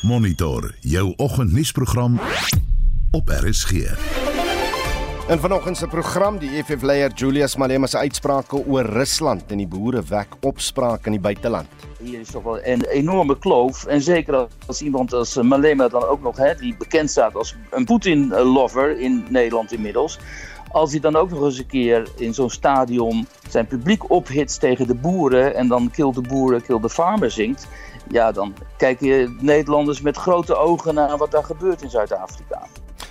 Monitor jou oggendnuusprogram op RSG. In vanoggend se program die EFF leier Julius Malema se uitsprake oor Rusland en die boere wek opspraak in die buiteland. Hier is toch wel een enorme kloof. En zeker als iemand als Malema dan ook nog, hè, die bekend staat als een Poetin-lover in Nederland inmiddels. Als hij dan ook nog eens een keer in zo'n stadion zijn publiek ophitst tegen de boeren en dan kill de boeren, kill de farmer zingt. Ja, dan kijken Nederlanders met grote ogen naar wat daar gebeurt in Zuid-Afrika.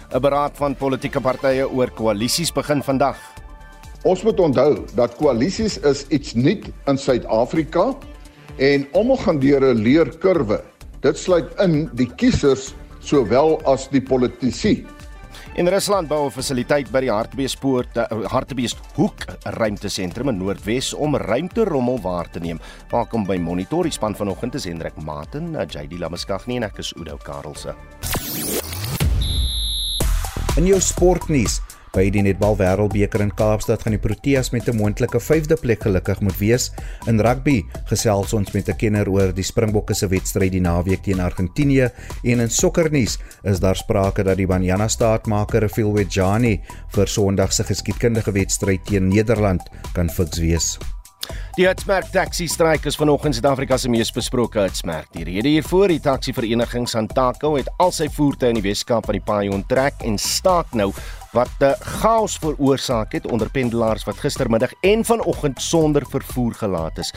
'n Beraad van politieke partye oor koalisies begin vandag. Ons moet onthou dat koalisies is iets nuut in Suid-Afrika en almal gaan deur 'n leerkurwe. Dit sluit in die kiesers sowel as die politici. In Rusland bou 'n fasiliteit by die Hartbeespoort, uh, Hartbeeshoek ruimtesentrum in Noordwes om ruimterommel waar te neem. Welkom by Monitor, die span vanoggend is Hendrik Maten, uh, JD Lameskagni en ek is Udo Karelse. In jou sportnuus By die netbal wêreldbeker in Kaapstad gaan die Proteas met 'n moontlike 5de plek gelukkig moet wees. In rugby gesels ons met 'n kenner oor die Springbokke se wedstryd die naweek teen Argentinië en in sokkernuus is daar sprake dat die Banyana staatmaker Phil Wejani vir Sondag se geskiedkundige wedstryd teen Nederland kan fiks wees. Die Hitsmerk taxi stryk is vanoggend Suid-Afrika se mees besproke hitsmerk. Die rede hiervoor, die taxi vereniging Santaco het al sy voertuie in die Weskaap van die paai onttrek en staak nou wat chaos veroorsaak het onder pendelaars wat gistermiddag en vanoggend sonder vervoer gelaat is.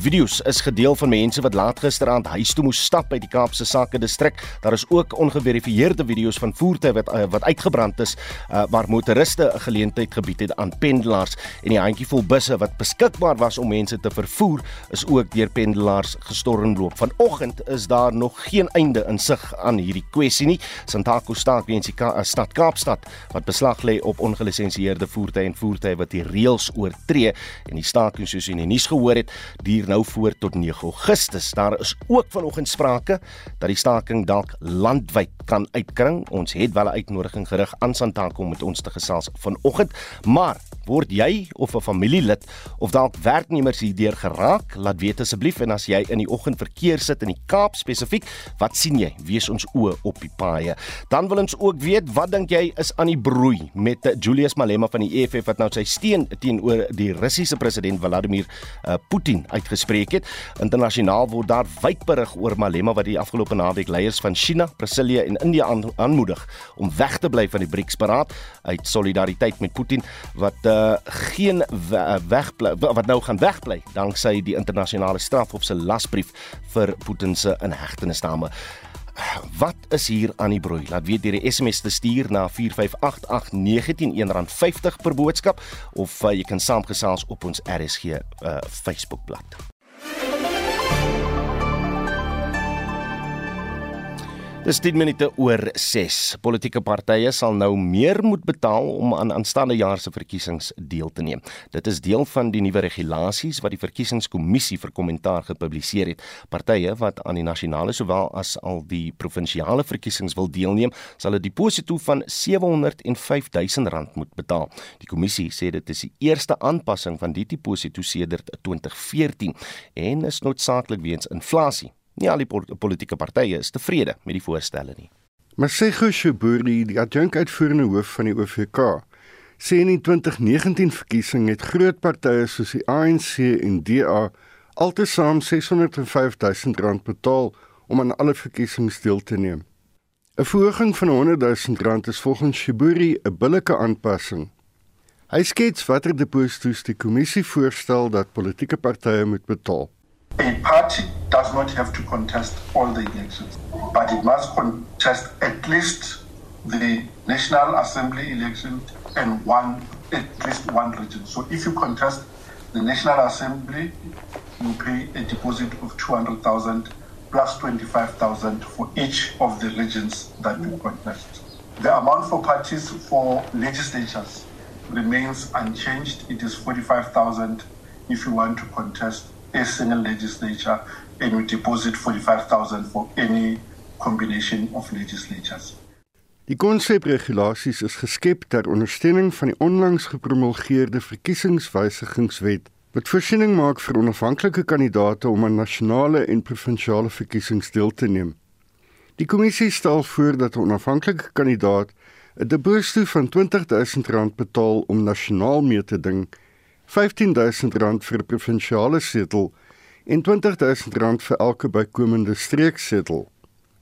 Video's is gedeel van mense wat laat gisteraand huis toe moes stap uit die Kaapse Sake distrik. Daar is ook ongeverifieerde video's van voertuie wat uh, wat uitgebrand is uh, waar motoriste 'n geleentheid gebied het aan pendelaars en die handjievol busse wat beskikbaar was om mense te vervoer is ook deur pendelaars gestormloop. Vanoggend is daar nog geen einde in sig aan hierdie kwessie nie. Santaco staak weens die Ka stad Kaapstad wat beslag lê op ongelisensieerde voertuie en voertuie wat die reëls oortree en die staking soos in die nuus gehoor het duur nou voort tot 9 Augustus. Daar is ook vanoggend sprake dat die staking dalk landwyd kan uitkring. Ons het wel 'n uitnodiging gerig aan Santaco om met ons te gesels vanoggend, maar word jy of 'n familielid of dalk werknemers hierdeur geraak? Laat weet asseblief en as jy in die oggend verkeer sit in die Kaap spesifiek, wat sien jy? Wees ons oë op die paaie. Dan wil ons ook weet wat dink jy is aan die broer roei met eh, Julius Malema van die EFF wat nou sy steun teenoor die Russiese president Vladimir uh, Putin uitgespreek het. Internasionaal word daar wyd berig oor Malema wat die afgelope naweek leiers van China, Brasilië en India aan, aanmoedig om weg te bly van die BRICS-beraad uit solidariteit met Putin wat uh, geen wegbly wat nou gaan wegbly danksy die internasionale straf op sy lasbrief vir Putin se inhegtenisname. Wat is hier aan die broei? Laat weet deur die SMS te stuur na 4588919 R50 per boodskap of uh, jy kan saamgesels op ons RSG uh, Facebookblad. Dis 10 minute oor 6. Politieke partye sal nou meer moet betaal om aan aanstaande jaar se verkiesings deel te neem. Dit is deel van die nuwe regulasies wat die verkiesingskommissie vir kommentaar gepubliseer het. Partye wat aan die nasionale sowel as al die provinsiale verkiesings wil deelneem, sal 'n deposito van R705 000 moet betaal. Die kommissie sê dit is die eerste aanpassing van die deposito sedert 2014 en is noodsaaklik weens inflasie. Nie al die politieke partye is tevrede met die voorstelle nie. Masego Shiburi, die adjunkuitvoerende hoof van die OVK, sê in die 2019 verkiesing het groot partye soos die ANC en DA altesaam R605 000 betaal om aan alle verkiesings deel te neem. 'n Verhoging van R100 000 is volgens Shiburi 'n billike aanpassing. Hy skets watter deposito's die kommissie voorstel dat politieke partye moet betaal. A party does not have to contest all the elections, but it must contest at least the National Assembly election and one at least one region. So if you contest the National Assembly, you pay a deposit of 200,000 plus 25,000 for each of the regions that you contest. The amount for parties for legislatures remains unchanged. It is 45,000 if you want to contest a single legislature and we deposit 45,000 for any combination of legislatures. Die konsepregulasies is geskep ter ondersteuning van die onlangs gepromulgeerde verkiesingswysigingswet wat voorsiening maak vir onafhanklike kandidaate om aan nasionale en provinsiale verkiesings deel te neem. Die kommissie stel voor dat 'n onafhanklike kandidaat 'n deposito van R20000 betaal om nasionaal mee te ding, R15000 vir 'n provinsiale setel en R20000 vir elke bykomende streeksetel.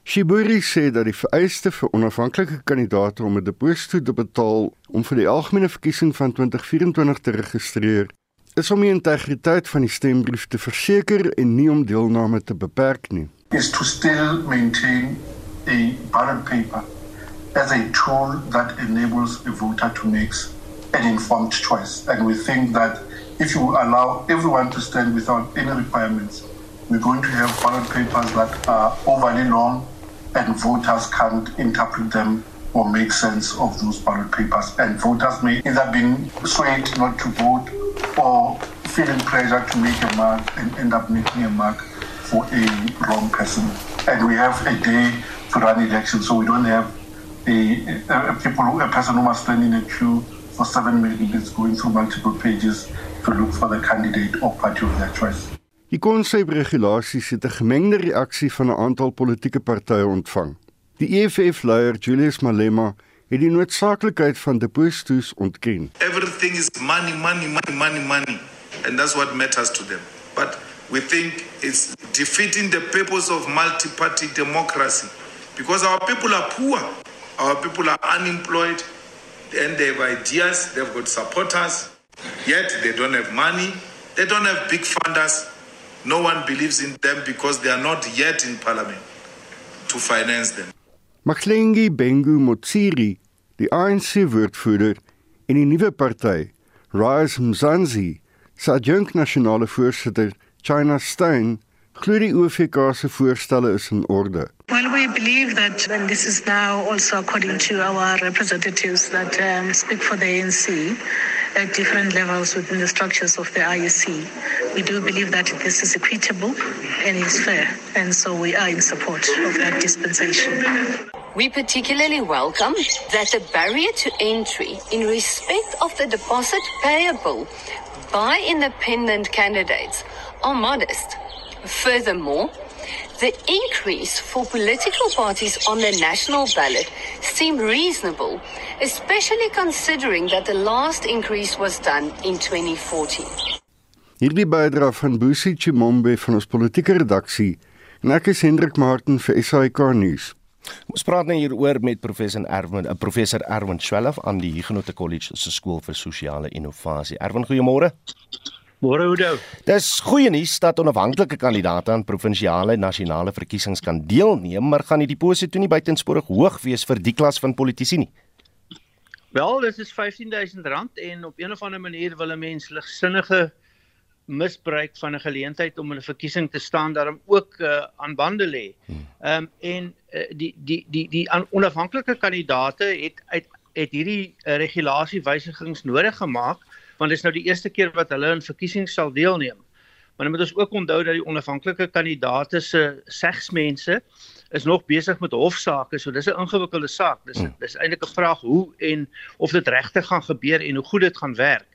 Shiburi sê dat die vereiste vir onafhanklike kandidaate om 'n deposito te betaal om vir die algemene verkiesing van 2024 te registreer, is om die integriteit van die stembrief te verseker en nie om deelname te beperk nie. Is to still maintain a ballot paper as a tool that enables a voter to make an informed choice. And we think that if you allow everyone to stand without any requirements, we're going to have ballot papers that are overly long and voters can't interpret them or make sense of those ballot papers. And voters may either be swayed not to vote or feeling pressure to make a mark and end up making a mark for a wrong person. And we have a day to run elections, so we don't have a, a, a people, a person who must stand in a queue for seven minutes going through multiple pages to look for the candidate or party of their choice. Die konsepregulasies het 'n gemengde reaksie van 'n aantal politieke partye ontvang. Die EFF-leier Julius Malema het die noodsaaklikheid van deposito's ontken. Everything is money, money, money, money, money, and that's what matters to them. But we think it's defeating the purpose of multi-party democracy because our people are poor, our people are unemployed, and they have ideas, they've got supporters, yet they don't have money, they don't have big funders. No one believes in them because they are not yet in parliament to finance them. Maklengi Bengu Motsiri, die ANC woordvoerder en die nuwe party, Rise Mzansi, se adjunk nasionale voorsitter, China Stein, glo die OFK se voorstelle is in orde. Well, we believe that, and this is now also according to our representatives that um, speak for the ANC at different levels within the structures of the IEC, we do believe that this is equitable and is fair, and so we are in support of that dispensation. We particularly welcome that the barrier to entry in respect of the deposit payable by independent candidates are modest. Furthermore, the increase for political parties on the national ballot seemed reasonable, especially considering that the last increase was done in 2014. Hierdie bydra van Busi Chimombe van ons politieke redaksie en ek is Hendrik Martin vir SAK nuus. Ons praat nou hieroor met professor Erwin, 'n eh, professor Erwin Swelf aan die Huguenot College se skool vir sosiale innovasie. Erwin, goeiemôre. Môre Oudo. Dis goeie nuus dat onafhanklike kandidaate aan provinsiale en nasionale verkiesings kan deelneem, maar gaan die deposito nie buitensporig hoog wees vir die klas van politici nie? Wel, dit is R15000 en op een of ander manier wil 'n mens ligsinnige misbruik van 'n geleentheid om in 'n verkiesing te staan daarom ook uh, aan bande lê. Hmm. Ehm um, en uh, die die die die onafhanklike kandidaate het uit het hierdie uh, regulasiewysigings nodig gemaak want dit is nou die eerste keer wat hulle in verkiesings sal deelneem. Maar dan moet ons ook onthou dat die onafhanklike kandidaate se segsmense is nog besig met hofsaake, so dis 'n ingewikkelde saak. Dis hmm. dis eintlik 'n vraag hoe en of dit regtig gaan gebeur en hoe goed dit gaan werk.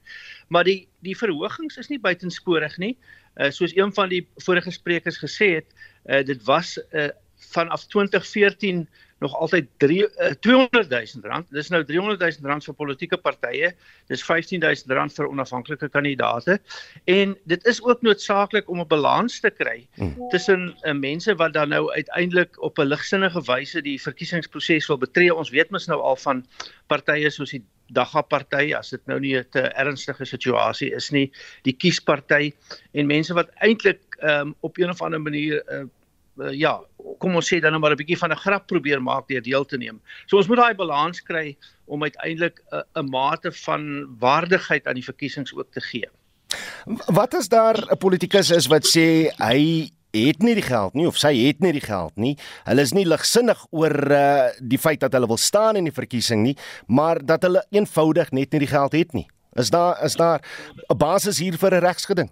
Maar die die verhogings is nie buitensporig nie. Uh soos een van die vorige sprekers gesê het, uh dit was uh vanaf 2014 nog altyd 3 uh, 200 000 rand. Dis nou 300 000 rand vir politieke partye. Dis 15 000 rand vir onafhanklike kandidaate. En dit is ook noodsaaklik om 'n balans te kry hmm. tussen uh, mense wat dan nou uiteindelik op 'n ligsinnige wyse die verkiesingsproses wil betree. Ons weet mos nou al van partye soos die Dagga party as dit nou nie 'n ernstige situasie is nie, die kiesparty en mense wat eintlik um, op een of ander manier uh, uh, ja, kom ons sê dan nou maar 'n bietjie van 'n grap probeer maak deur deel te neem. So ons moet daai balans kry om uiteindelik 'n uh, mate van waardigheid aan die verkiesings ook te gee. Wat is daar 'n politikus is wat sê hy het nie die geld nie of sy het nie die geld nie. Hulle is nie ligsinnig oor uh, die feit dat hulle wil staan in die verkiesing nie, maar dat hulle eenvoudig net nie die geld het nie. Is daar is daar 'n basis hier vir 'n regsgeding?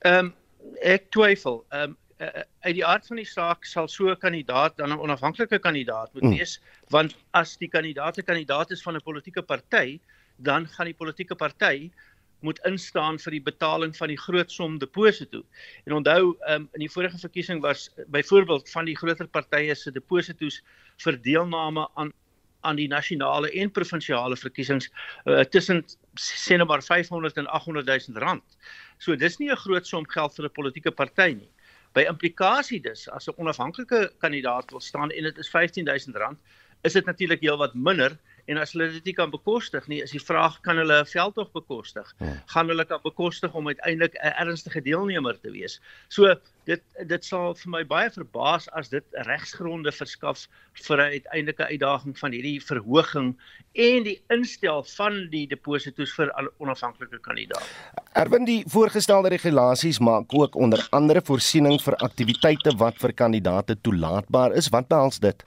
Ehm um, ek twyfel. Ehm um, uh, uit die aard van die saak sal so 'n kandidaat dan 'n onafhanklike kandidaat moet hmm. wees mm. want as die kandidaat 'n kandidaat is van 'n politieke party dan gaan die politieke party moet instaan vir die betaling van die groot som deposito. En onthou, um, in die vorige verkiesing was byvoorbeeld van die groter partye se depositos vir deelname aan aan die nasionale en provinsiale verkiesings uh, tussen sê nou maar 500 en 800 000 rand. So dis nie 'n groot som geld vir 'n politieke party nie. By implikasie dus as 'n onafhanklike kandidaat wil staan en dit is 15000 rand, is dit natuurlik heelwat minder en as hulle dit nie kan bekostig nie, is die vraag kan hulle 'n veldtog bekostig? Ja. Gaan hulle kan bekostig om uiteindelik 'n ernstige deelnemer te wees? So dit dit sal vir my baie verbaas as dit regsgronde verskaf vir 'n uiteindelike uitdaging van hierdie verhoging en die instel van die depositos vir onafhanklike kandidaate. Erwin die voorgestelde regulasies maak ook onder andere voorsiening vir aktiwiteite wat vir kandidaate toelaatbaar is. Wat behels dit?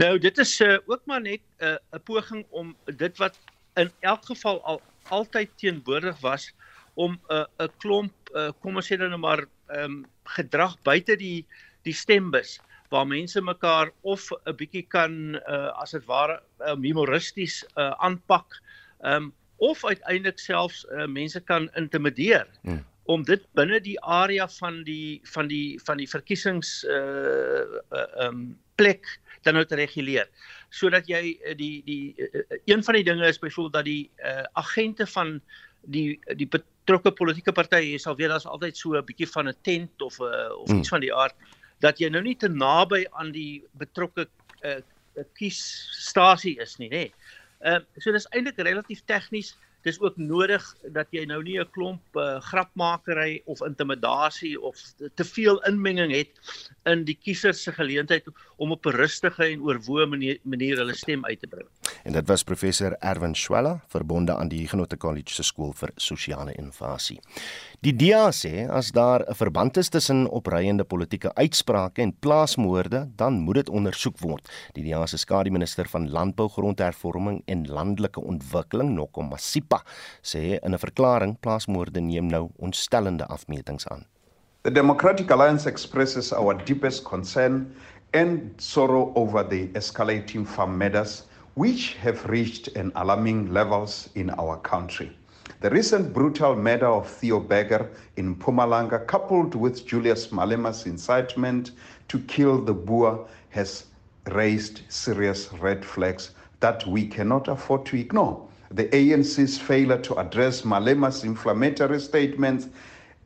Nou dit is uh, ook maar net 'n uh, 'n poging om dit wat in elk geval al altyd teenwoordig was om 'n uh, 'n klomp uh, kom ons sê dan nou maar ehm um, gedrag buite die die stembus waar mense mekaar of 'n bietjie kan uh, as dit ware um, humoristies uh, aanpak ehm um, of uiteindelik selfs uh, mense kan intimideer hmm. om dit binne die area van die van die van die verkiesings uh uh, um, plek dan nou te reguleer sodat jy uh, die die uh, een van die dinge is byvoorbeeld dat die uh, agente van die die betrokke politieke partye sal weet daar's altyd so 'n bietjie van 'n tent of 'n uh, of iets hmm. van die aard dat jy nou nie te naby aan die betrokke uh, kiesstasie is nie nê. Ehm uh, so dis eintlik relatief tegnies dis ook nodig dat jy nou nie 'n klomp uh, grapmakery of intimidasie of te veel inmenging het in die kiesers se geleentheid om op 'n rustige en oorwoë manier, manier hulle stem uit te bring. En dit was professor Erwin Schwella verbonde aan die Genote College se skool vir sosiale innovasie. Die DA sê as daar 'n verband is tussen opreiende politieke uitsprake en plaasmoorde, dan moet dit ondersoek word. Die DA se skademinister van landbou, grondhervorming en landelike ontwikkeling, Noko Masipa, sê in 'n verklaring plaasmoorde neem nou ontstellende afmetings aan. The Democratic Alliance expresses our deepest concern and sorrow over the escalating farm matters which have reached an alarming levels in our country. The recent brutal murder of Theo Berger in Pumalanga, coupled with Julius Malema's incitement to kill the Boer, has raised serious red flags that we cannot afford to ignore. The ANC's failure to address Malema's inflammatory statements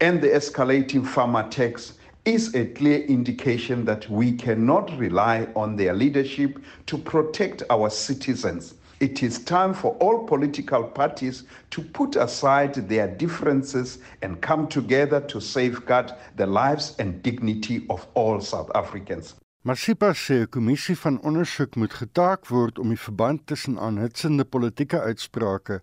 and the escalating farm attacks is a clear indication that we cannot rely on their leadership to protect our citizens. It is time for all political parties to put aside their differences and come together to safeguard the lives and dignity of all South Africans. Masipa sê 'n kommissie van ondersoek moet getaak word om die verband tussen aanhitsende politieke uitsprake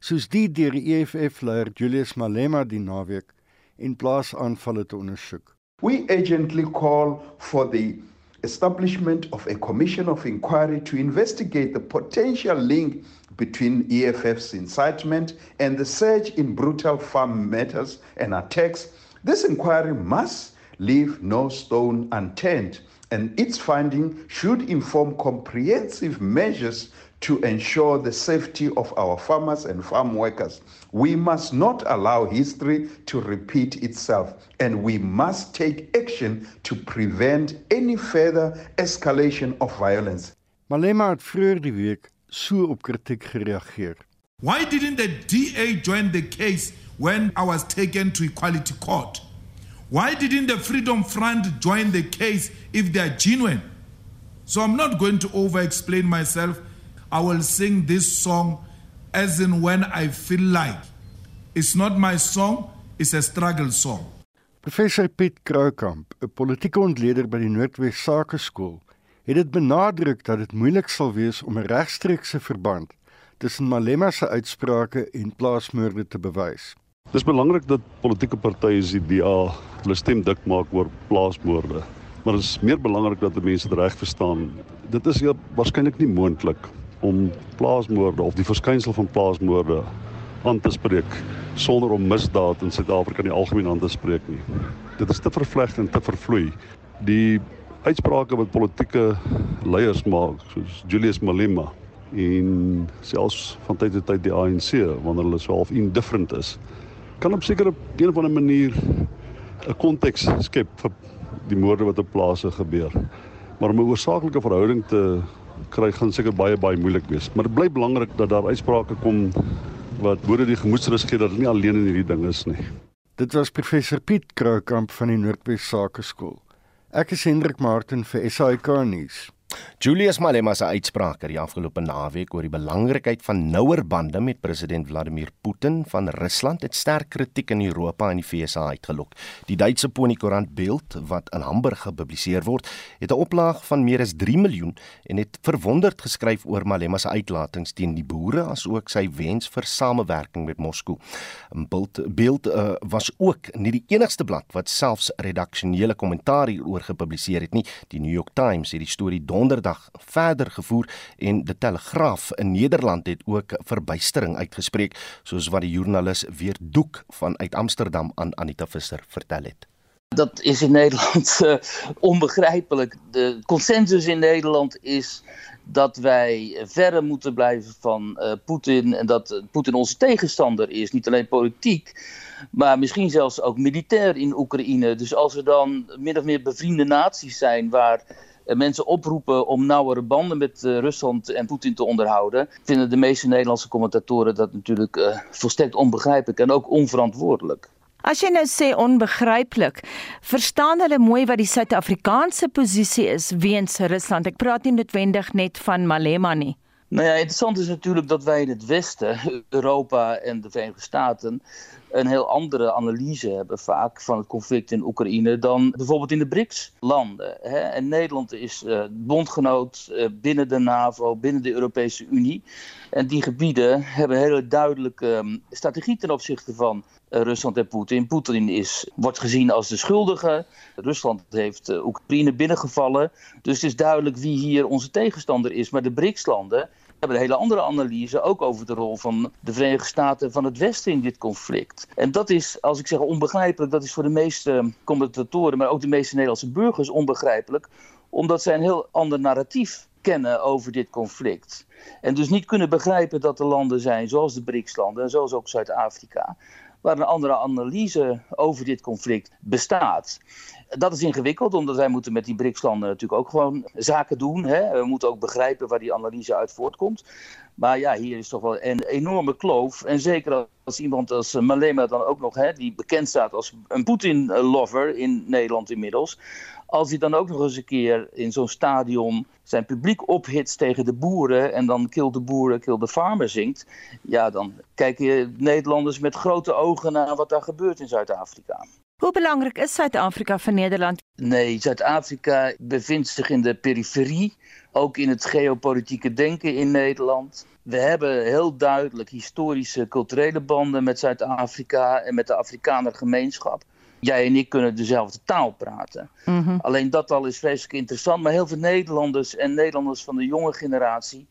soos die deur die EFF-leier Julius Malema die naweek en plaasaanvalle te ondersoek. We urgently call for the establishment of a commission of inquiry to investigate the potential link between EFF's incitement and the surge in brutal farm matters and attacks. This inquiry must leave no stone unturned, and its finding should inform comprehensive measures to ensure the safety of our farmers and farm workers. We must not allow history to repeat itself, and we must take action to prevent any further escalation of violence. Malema het vroeër die week so op kritiek gereageer. Why didn't the DA join the case when I was taken to equality court? Why didn't the Freedom Front join the case if they are genuine? So I'm not going to over explain myself. I will sing this song as in when I feel like. It's not my song, it's a struggle song. Professor Piet Kroukamp, 'n politieke ontleder by die Noordwes Sakeskool, het dit benadruk dat dit moeilik sal wees om 'n regstreekse verband tussen Malema se uitsprake en plaasmoorde te bewys. Dis belangrik dat politieke partye se DA hulle stem dik maak oor plaasmoorde. Maar dit is meer belangrik dat die mense dit reg verstaan. Dit is waarskynlik nie moontlik om plaasmoorde of die verskynsel van plaasmoorde aan te spreek sonder om misdaad in Suid-Afrika in die algemeen aan te spreek nie. Dit is te vervleg en te vervloei. Die uitsprake wat politieke leiers maak soos Julius Malema en selfs van tyd tot tyd die ANC wanneer hulle so half indifferent is kan op sekere een of ander manier 'n konteks skep vir die moorde wat op plase gebeur. Maar om 'n oorsaaklike verhouding te kry gaan seker baie baie moeilik wees. Maar dit bly belangrik dat daar uitsprake kom wat boere die gemoedsrus gee dat hulle nie alleen in hierdie ding is nie. Dit was professor Piet Kroukamp van die Noordwes Sakeskool. Ek is Hendrik Martin vir SAK nuus. Julius Malema se uitsprake die afgelope naweek oor die belangrikheid van nouer bande met president Vladimir Putin van Rusland het sterk kritiek in Europa en die VSA uitgelok. Die Duitse Ponykoerant Bild wat in Hamburg gepubliseer word, het 'n oplaag van meer as 3 miljoen en het verwonderd geskryf oor Malema se uitlatings teen die boere asook sy wens vir samewerking met Moskou. Bild Bild uh, was ook nie die enigste blad wat selfs redaksionele kommentaar hieroor gepubliseer het nie. Die New York Times het die storie donderdag verder gevoer en die Telegraaf in Nederland het ook verbuistering uitgespreek soos wat die joernalis weer doek van uit Amsterdam aan Anita Visser vertel. Dat is in Nederland uh, onbegrijpelijk. De consensus in Nederland is dat wij verder moeten blijven van uh, Poetin en dat Poetin onze tegenstander is, niet alleen politiek, maar misschien zelfs ook militair in Oekraïne. Dus als we dan min of meer bevriende naties zijn waar mensen oproepen om nauwere banden met Rusland en Poetin te onderhouden, vinden de meeste Nederlandse commentatoren dat natuurlijk volstrekt onbegrijpelijk en ook onverantwoordelijk. As jy nou sê onbegryplik, verstaan hulle mooi wat die Suid-Afrikaanse posisie is weens Rusland. Ek praat nie noodwendig net van Malema nie. Nou ja, interessant is natuurlijk dat wij in het Westen, Europa en de Verenigde Staten, een heel andere analyse hebben vaak van het conflict in Oekraïne dan bijvoorbeeld in de BRICS-landen. En Nederland is uh, bondgenoot uh, binnen de NAVO, binnen de Europese Unie. En die gebieden hebben een hele duidelijke um, strategie ten opzichte van uh, Rusland en Poetin. Poetin is, wordt gezien als de schuldige. Rusland heeft Oekraïne binnengevallen. Dus het is duidelijk wie hier onze tegenstander is. Maar de BRICS-landen hebben een hele andere analyse, ook over de rol van de Verenigde Staten van het Westen in dit conflict. En dat is, als ik zeg onbegrijpelijk, dat is voor de meeste commentatoren, maar ook de meeste Nederlandse burgers onbegrijpelijk, omdat zij een heel ander narratief kennen over dit conflict. En dus niet kunnen begrijpen dat er landen zijn, zoals de BRICS-landen en zoals ook Zuid-Afrika, waar een andere analyse over dit conflict bestaat. Dat is ingewikkeld, omdat wij moeten met die BRICS-landen natuurlijk ook gewoon zaken doen. Hè? We moeten ook begrijpen waar die analyse uit voortkomt. Maar ja, hier is toch wel een enorme kloof. En zeker als iemand als Malema dan ook nog, hè, die bekend staat als een Poetin-lover in Nederland inmiddels. Als hij dan ook nog eens een keer in zo'n stadion zijn publiek ophitst tegen de boeren en dan kill de boeren, kill de farmer zingt. Ja, dan kijken Nederlanders met grote ogen naar wat daar gebeurt in Zuid-Afrika. Hoe belangrijk is Zuid-Afrika voor Nederland? Nee, Zuid-Afrika bevindt zich in de periferie, ook in het geopolitieke denken in Nederland. We hebben heel duidelijk historische culturele banden met Zuid-Afrika en met de Afrikaner gemeenschap. Jij en ik kunnen dezelfde taal praten. Mm -hmm. Alleen dat al is vreselijk interessant. Maar heel veel Nederlanders en Nederlanders van de jonge generatie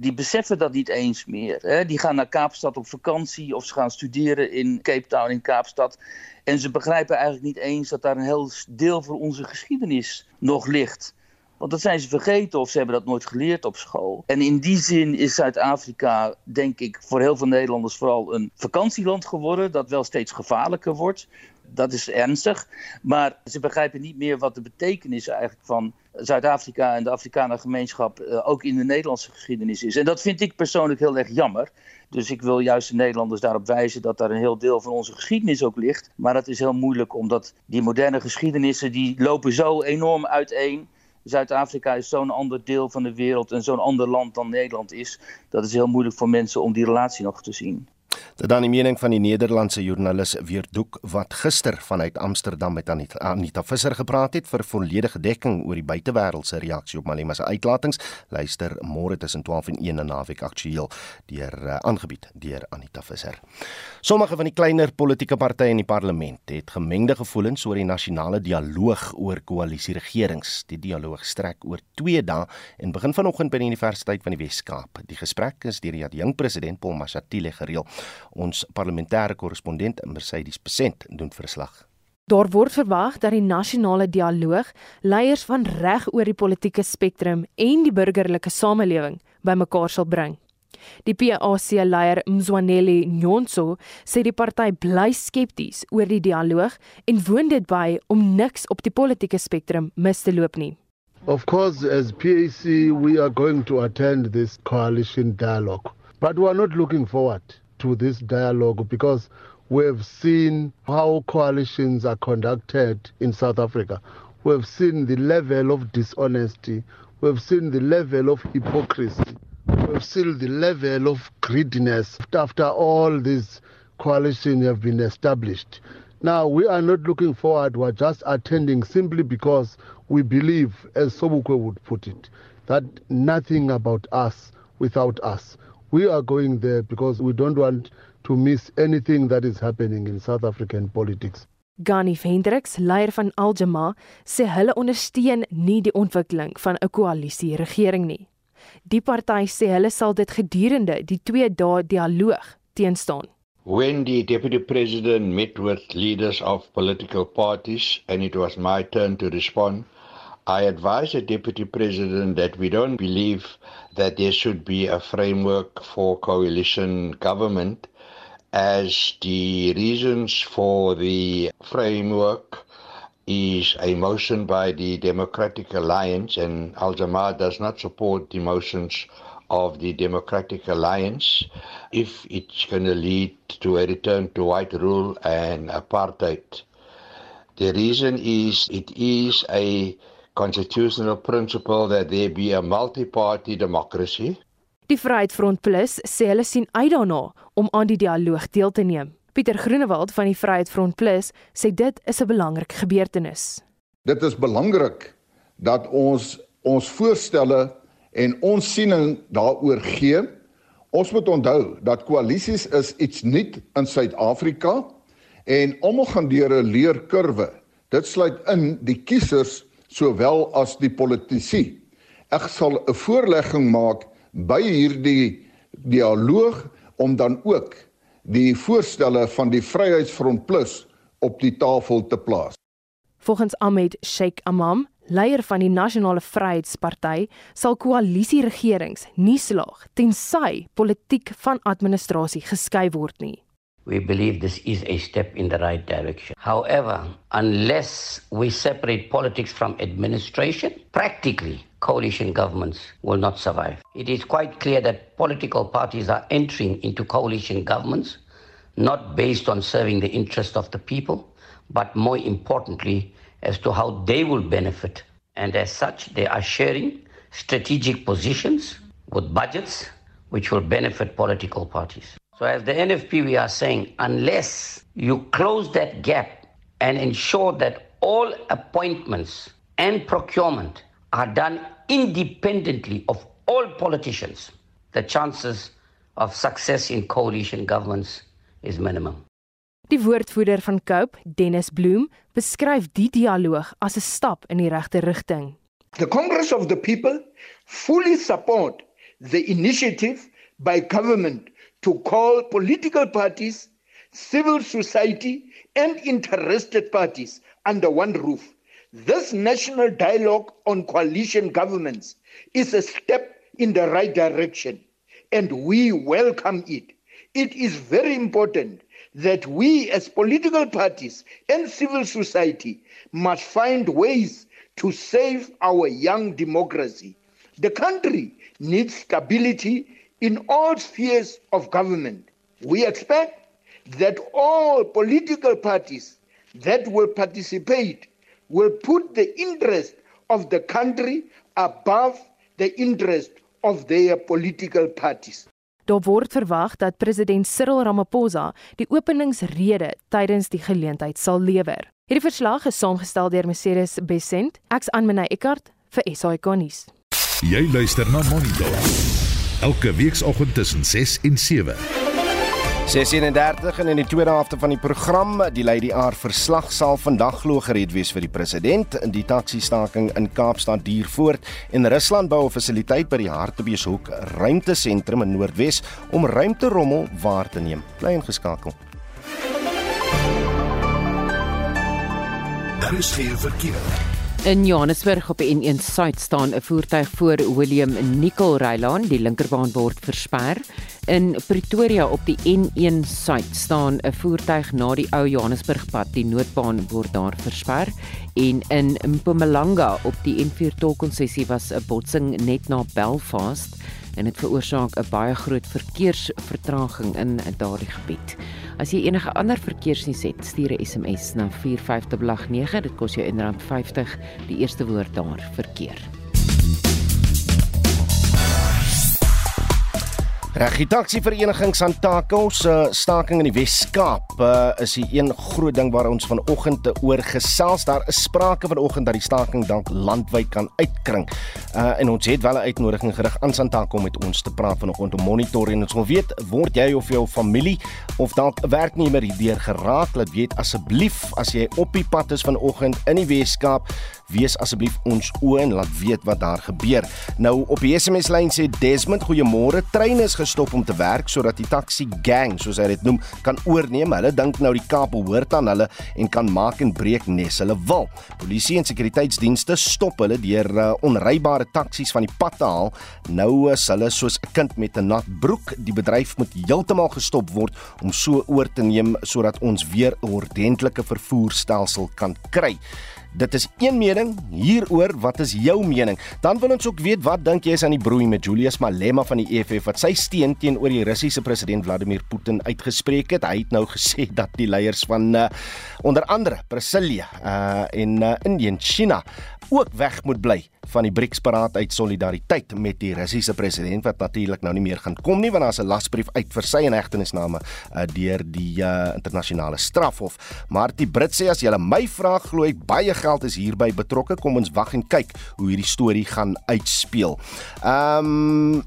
die beseffen dat niet eens meer. Hè? Die gaan naar Kaapstad op vakantie of ze gaan studeren in Cape Town in Kaapstad. En ze begrijpen eigenlijk niet eens dat daar een heel deel van onze geschiedenis nog ligt. Want dat zijn ze vergeten of ze hebben dat nooit geleerd op school. En in die zin is Zuid-Afrika, denk ik, voor heel veel Nederlanders vooral een vakantieland geworden. Dat wel steeds gevaarlijker wordt. Dat is ernstig. Maar ze begrijpen niet meer wat de betekenis eigenlijk van Zuid-Afrika en de Afrikaner gemeenschap uh, ook in de Nederlandse geschiedenis is. En dat vind ik persoonlijk heel erg jammer. Dus ik wil juist de Nederlanders daarop wijzen dat daar een heel deel van onze geschiedenis ook ligt. Maar dat is heel moeilijk omdat die moderne geschiedenissen die lopen zo enorm uiteen. Zuid-Afrika is zo'n ander deel van de wereld en zo'n ander land dan Nederland is. Dat is heel moeilijk voor mensen om die relatie nog te zien. Dit dan die mening van die Nederlandse joernalis Weerdoek wat gister vanuit Amsterdam met Anita, Anita Visser gepraat het vir volledige dekking oor die buitewêreld se reaksie op Malema se uitlatings. Luister môre tussen 12 en 1 in naweek aktueel deur uh, aangebied deur Anita Visser. Sommige van die kleiner politieke partye in die parlement het gemengde gevoelens oor die nasionale dialoog oor koalisieregerings. Die dialoog strek oor 2 dae en begin vanoggend by die Universiteit van die Wes-Kaap. Die gesprek is deur die adjunk president Paul Mashatile gereël. Ons parlementêre korrespondent Mercedes Besent doen verslag. Daar word verwag dat die nasionale dialoog leiers van reg oor die politieke spektrum en die burgerlike samelewing bymekaar sal bring. Die PAC-leier Mzwaneli Nyonso sê die party bly skepties oor die dialoog en woon dit by om niks op die politieke spektrum mis te loop nie. Of course, as PAC, we are going to attend this coalition dialogue. But we are not looking forward to this dialogue because we've seen how coalitions are conducted in South Africa. We've seen the level of dishonesty. We've seen the level of hypocrisy. We've seen the level of greediness after all these coalitions have been established. Now, we are not looking forward, we're just attending simply because we believe, as Sobukwe would put it, that nothing about us without us. We are going there because we don't want to miss anything that is happening in South African politics. Gani Hendriks, leier van Aljama, sê hulle ondersteun nie die ontwikkeling van 'n koalisie regering nie. Die party sê hulle sal dit gedurende die 2 dae dialoog teenstaan. When the deputy president met with leaders of political parties and it was my turn to respond, I advised the deputy president that we don't believe that there should be a framework for coalition government as the reasons for the framework is a motion by the Democratic Alliance and Al Jamaa does not support the motions of the Democratic Alliance if it's going to lead to a return to white rule and apartheid. The reason is it is a constitutional principle that there be a multi-party democracy. Die Vryheidsfront Plus sê hulle sien uit daarna om aan die dialoog deel te neem. Pieter Groenewald van die Vryheidsfront Plus sê dit is 'n belangrike gebeurtenis. Dit is belangrik dat ons ons voorstelle en ons siening daaroor gee. Ons moet onthou dat koalisies is iets nuut in Suid-Afrika en almal gaan deur 'n leerkurwe. Dit sluit in die kiesers sowel as die politici. Ek sal 'n voorlegging maak by hierdie dialoog om dan ook die voorstelle van die Vryheidsfront Plus op die tafel te plaas. Volgens Ahmed Sheikh Amam, leier van die Nasionale Vryheidsparty, sal koalisieregerings nie slaag tensy politiek van administrasie geskei word nie. We believe this is a step in the right direction. However, unless we separate politics from administration, practically coalition governments will not survive. It is quite clear that political parties are entering into coalition governments not based on serving the interest of the people, but more importantly, as to how they will benefit. And as such, they are sharing strategic positions with budgets which will benefit political parties. So, as the NFP, we are saying, unless you close that gap and ensure that all appointments and procurement are done independently of all politicians, the chances of success in coalition governments is minimum. Die woordvoerder van Cope, Dennis Bloem, beskryf die dialoog as 'n stap in die regte rigting. The Congress of the People fully support the initiative by government to call political parties, civil society and interested parties under one roof. This national dialogue on coalition governments is a step in the right direction and we welcome it. It is very important that we as political parties and civil society must find ways to save our young democracy. The country needs stability in all spheres of government. We expect that all political parties that will participate will put the interest of the country above the interest of their political parties. Daar word verwag dat president Cyril Ramaphosa die openingsrede tydens die geleentheid sal lewer. Hierdie verslag is saamgestel deur Mercedes Besent, ek's Anmina Eckart vir SAK nuus. Jy luister na Monitor. Elke weekoggend tussen 6 en 7. 6:31 en in die tweede helfte van die program, die Lady Aar verslag sal vandag glo gered wees vir die president in die taksiestaking in Kaapstad duur voort en Rusland bou 'n fasiliteit by die Hartbeeshoek ruimtesentrum in Noordwes om ruimterommel waar te neem. Bly ingeskakel. Daar is geen verkeer. In Johannesburg op die N1 Suid staan 'n voertuig voor William Nicol Rylaan, die linkerbaan word versper. In Pretoria op die N1 Suid staan 'n voertuig na die ou Johannesburgpad, die noodbaan word daar versper. En in Mpumalanga op die N4 tolkonsessie was 'n botsing net na Belfast en dit veroorsaak 'n baie groot verkeersvertraging in daardie gebied. As jy enige ander verkeersnuus het, stuur 'n SMS na 45889. Dit kos jou R1.50 die eerste woord daar verkeer. Reg, die taksivereniging Santaco se staking in die Wes-Kaap uh, is die een groot ding waar ons vanoggend oor gesels. Daar is sprake vanoggend dat die staking dalk landwyd kan uitkring. Uh, en ons het wel 'n uitnodiging gerig aan Santaco om met ons te praat vanoggend om monitor en ons wil weet, word jy of jou familie of dalk 'n werknemer hierdeur geraak? Laat weet asseblief as jy op die pad is vanoggend in die Wes-Kaap wees asseblief ons oë en laat weet wat daar gebeur. Nou op die SMS lyn sê Desmond, goeiemôre. Treine is gestop om te werk sodat die taxi gang, soos hy dit noem, kan oorneem. Hulle dink nou die Kaap behoort aan hulle en kan maak en breek nes hulle wil. Polisie en sekuriteitsdienste stop hulle deur uh, onrybare taksies van die pad te haal. Nou is hulle soos 'n kind met 'n nat broek. Die bedryf moet heeltemal gestop word om so oor te neem sodat ons weer 'n ordentlike vervoerstelsel kan kry. Dit is een mening hieroor, wat is jou mening? Dan wil ons ook weet wat dink jy is aan die broei met Julius Malema van die EFF wat sy steun teenoor die Russiese president Vladimir Putin uitgespreek het. Hy het nou gesê dat die leiers van uh, onder andere Brasilia uh, en uh, Indië en China ook weg moet bly van die BRICS-beraad uit solidariteit met die Russiese president wat natuurlik nou nie meer gaan kom nie want daar's 'n lasbrief uit vir sy inhegtenisname uh, deur die uh, internasionale strafhof. Maar die Brit sê as jy my vra glo ek baie geld is hierby betrokke. Kom ons wag en kyk hoe hierdie storie gaan uitspeel. Ehm um,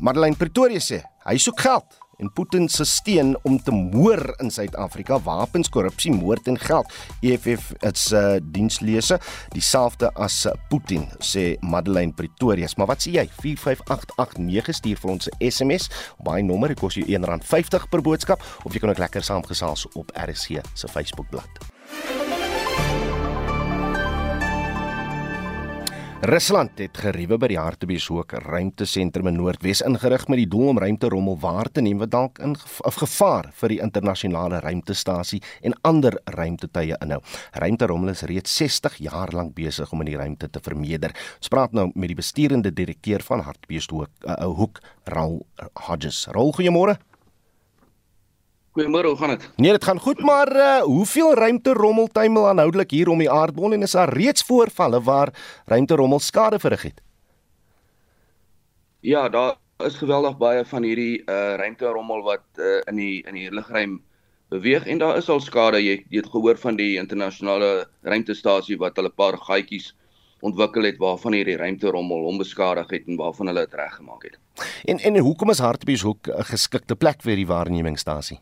Madeleine Pretoria sê hy soek geld en Putin se steun om te moor in Suid-Afrika wapens, korrupsie, moord en geld. EFF is 'n uh, dienslese, dieselfde as uh, Putin, sê Madeleine Pretorius. Maar wat sê jy? 45889 stuur vir ons 'n SMS daai nommer, dit kos jou R1.50 per boodskap of jy kan ook lekker saamgesels op RSC se Facebookblad. Rusland het geriewe by die Hartbeespoort ruimtesentrum in Noordwes ingerig met die doel om ruimterommel waar te neem wat dalk in gevaar vir die internasionale ruimtestasie en ander ruimtetuie inhou. Ruimterommel is reeds 60 jaar lank besig om in die ruimte te vermeerder. Ons praat nou met die besturende direkteur van Hartbeespoort, uh, uh, Hoek Raul Hodges. Raul, goeiemôre. Goeiemôre, hoe gaan dit? Nee, dit gaan goed, maar uh, hoeveel ruimte rommel tuimel aanhoudelik hier om die aardbol en is daar reeds voorvalle waar ruimte rommel skade verrig het? Ja, daar is geweldig baie van hierdie uh ruimte rommel wat uh, in die in die lugruim beweeg en daar is al skade. Jy, jy het gehoor van die internasionale ruimtestasie wat hulle 'n paar gaatjies ontwikkel het waarvan hierdie ruimte rommel onbeskadig het en waarvan hulle dit reggemaak het. En en hoekom is Hartbeespoort 'n geskikte plek vir die waarnemingsstasie?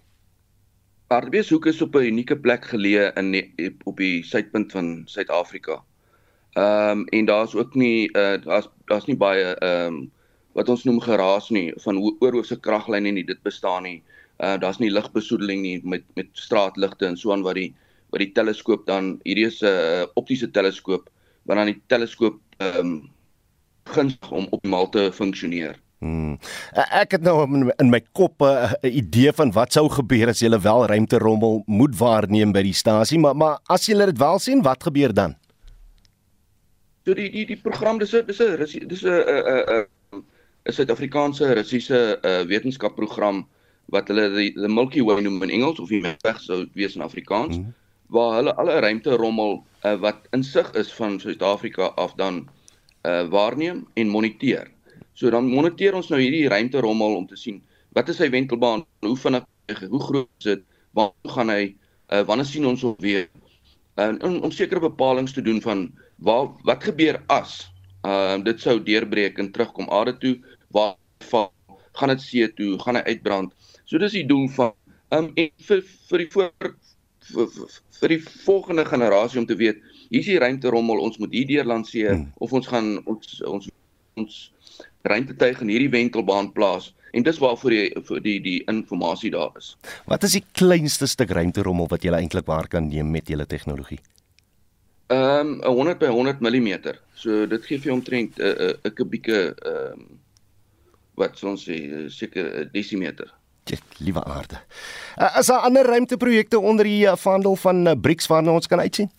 Hartbeespoort is op 'n unieke plek geleë in die, op die suidpunt van Suid-Afrika. Ehm um, en daar's ook nie uh daar's daar's nie baie ehm um, wat ons noem geraas nie van oorhoofse kraglyne nie dit bestaan nie. Uh daar's nie ligbesoedeling nie met met straatligte en so aan wat die wat die teleskoop dan hierdie is 'n uh, optiese teleskoop wat dan die teleskoop ehm um, gunstig om optimaal te funksioneer. Hmm. Ek het nou in my kop 'n idee van wat sou gebeur as jy wel ruimte rommel moet waarneem by die stasie, maar maar as jy dit wel sien, wat gebeur dan? So die die die program dis 'n dis 'n dis 'n 'n 'n Suid-Afrikaanse Russiese uh, wetenskapprogram wat hulle die, die Milky Way noem in Engels of die Melkweg sou wees in Afrikaans hmm. waar hulle alle ruimte rommel uh, wat insig is van Suid-Afrika af dan uh, waarneem en moniteer. So dan moniteer ons nou hierdie ruimte rommel om te sien wat is sy wentelbaan, hoe vinnig, hoe groot is dit, waar gaan hy, uh, wanneer sien ons hom weer? En om, om sekere bepalinge te doen van waar wat gebeur as uh dit sou deurbreek en terugkom aarde toe, waar val, gaan dit see toe, gaan hy uitbrand. So dis die doel van um en vir vir die voor vir, vir die volgende generasie om te weet, hier is die ruimte rommel, ons moet hier deur lanseer hmm. of ons gaan ons ons ons ruimtetuig in hierdie wentelbaan plaas en dis waarvoor die vir die die inligting daar is. Wat is die kleinste stuk ruimterommel wat jy eintlik waar kan neem met julle tegnologie? Ehm um, 100 by 100 mm. So dit gee vir jou omtrent 'n uh, 'n uh, kubieke ehm um, wat ons sê seker desimeter. Dit liewe aarde. Uh, is daar ander ruimteprojekte onder die uh, vaandel van uh, BRICS waarna ons kan uitsien?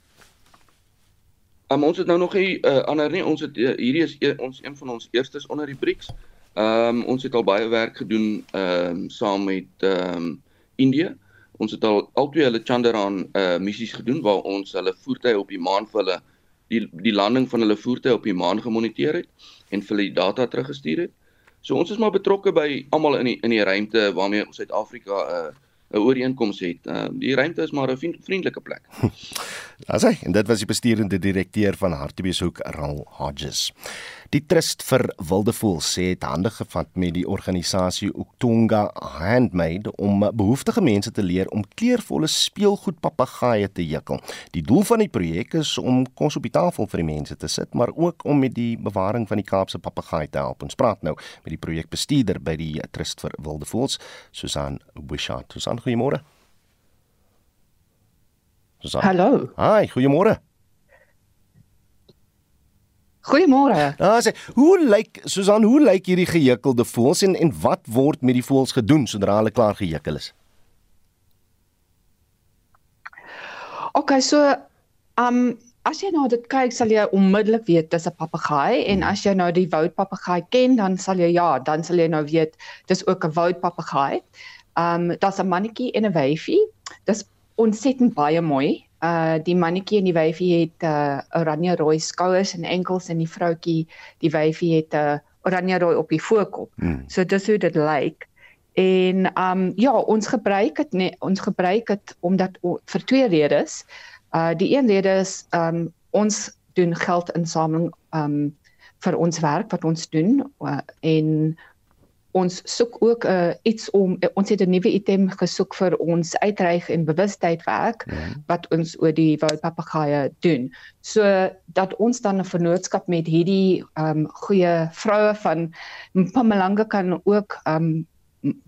Um, ons het nou nog 'n uh, ander nie. Ons het uh, hierdie is e ons een van ons eerstes onder die BRICS. Ehm um, ons het al baie werk gedoen ehm um, saam met ehm um, Indië. Ons het al albei hulle Chandrayaan uh missies gedoen waar ons hulle voertuie op die maan vir hulle die die landing van hulle voertuie op die maan gemoniteer het en vir hulle die data teruggestuur het. So ons is maar betrokke by almal in die in die ruimte waarmee Suid-Afrika 'n uh, 'n ooreenkoms het. Uh, die ruimte is maar 'n vriendelike plek. Daar's hy en dit was die besturende direkteur van Hartbeeshoek, Ral Hodges. Die Trust vir Wilde Voëls sê het hande gevat met die organisasie Uktunga Handmade om behoeftige mense te leer om kleurvolle speelgoed papegaaie te jekkel. Die doel van die projek is om kos op die tafel vir die mense te sit, maar ook om met die bewaring van die Kaapse papegaai te help. Ons praat nou met die projekbestuurder by die Trust vir Wilde Voëls, Susan Wishart. Susan, goeiemôre. Susan. Hallo. Hi, goeiemôre. Goeiemôre. Ah, sê, hoe lyk Susan, hoe lyk hierdie gehekkelde voëls en en wat word met die voëls gedoen sodra hulle klaar gehekkel is? OK, so um as jy nou dit kyk, sal jy onmiddellik weet dis 'n papegaai en as jy nou die woudpapegaai ken, dan sal jy ja, dan sal jy nou weet dis ook 'n woudpapegaai. Um daar's 'n mannetjie en 'n wyfie. Dis ontsettend baie mooi. Uh die mannetjie en die wyfie het uh oranje rooi skouers en enkels en die vroutjie, die wyfie het 'n uh, oranje rooi op die voorkop. Hmm. So dis hoe dit lyk. En um ja, ons gebruik dit nee, ons gebruik dit omdat vir twee redes. Uh die een rede is um ons doen geldinsameling um vir ons werk wat ons doen uh, en ons soek ook uh, iets om uh, ons het 'n nuwe item gesoek vir ons uitreik en bewustheid werk ja. wat ons oor die woudpapegaaie doen. So dat ons dan 'n vennootskap met hierdie um goeie vroue van Mpumalanga kan ook um